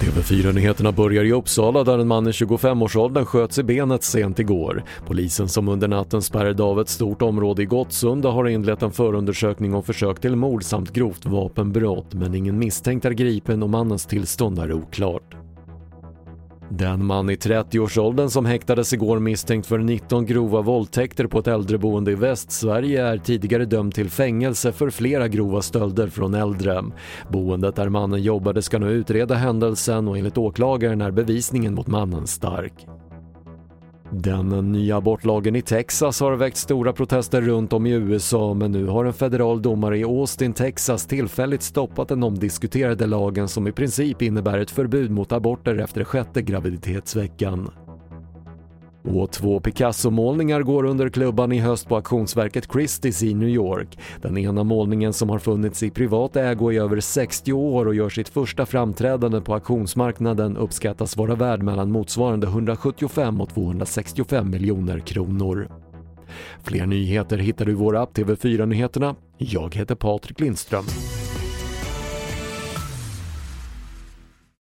TV4-nyheterna börjar i Uppsala där en man i 25-årsåldern sköts i benet sent igår. Polisen som under natten spärrade av ett stort område i Gottsunda har inlett en förundersökning om försök till mord samt grovt vapenbrott men ingen misstänkt är gripen och mannens tillstånd är oklart. Den man i 30-årsåldern som häktades igår misstänkt för 19 grova våldtäkter på ett äldreboende i Västsverige är tidigare dömd till fängelse för flera grova stölder från äldre. Boendet där mannen jobbade ska nu utreda händelsen och enligt åklagaren är bevisningen mot mannen stark. Den nya abortlagen i Texas har väckt stora protester runt om i USA men nu har en federal domare i Austin, Texas tillfälligt stoppat den omdiskuterade lagen som i princip innebär ett förbud mot aborter efter sjätte graviditetsveckan. Och två Picasso-målningar går under klubban i höst på auktionsverket Christie's i New York. Den ena målningen som har funnits i privat ägo i över 60 år och gör sitt första framträdande på auktionsmarknaden uppskattas vara värd mellan motsvarande 175 och 265 miljoner kronor. Fler nyheter hittar du i vår app TV4 Nyheterna. Jag heter Patrik Lindström.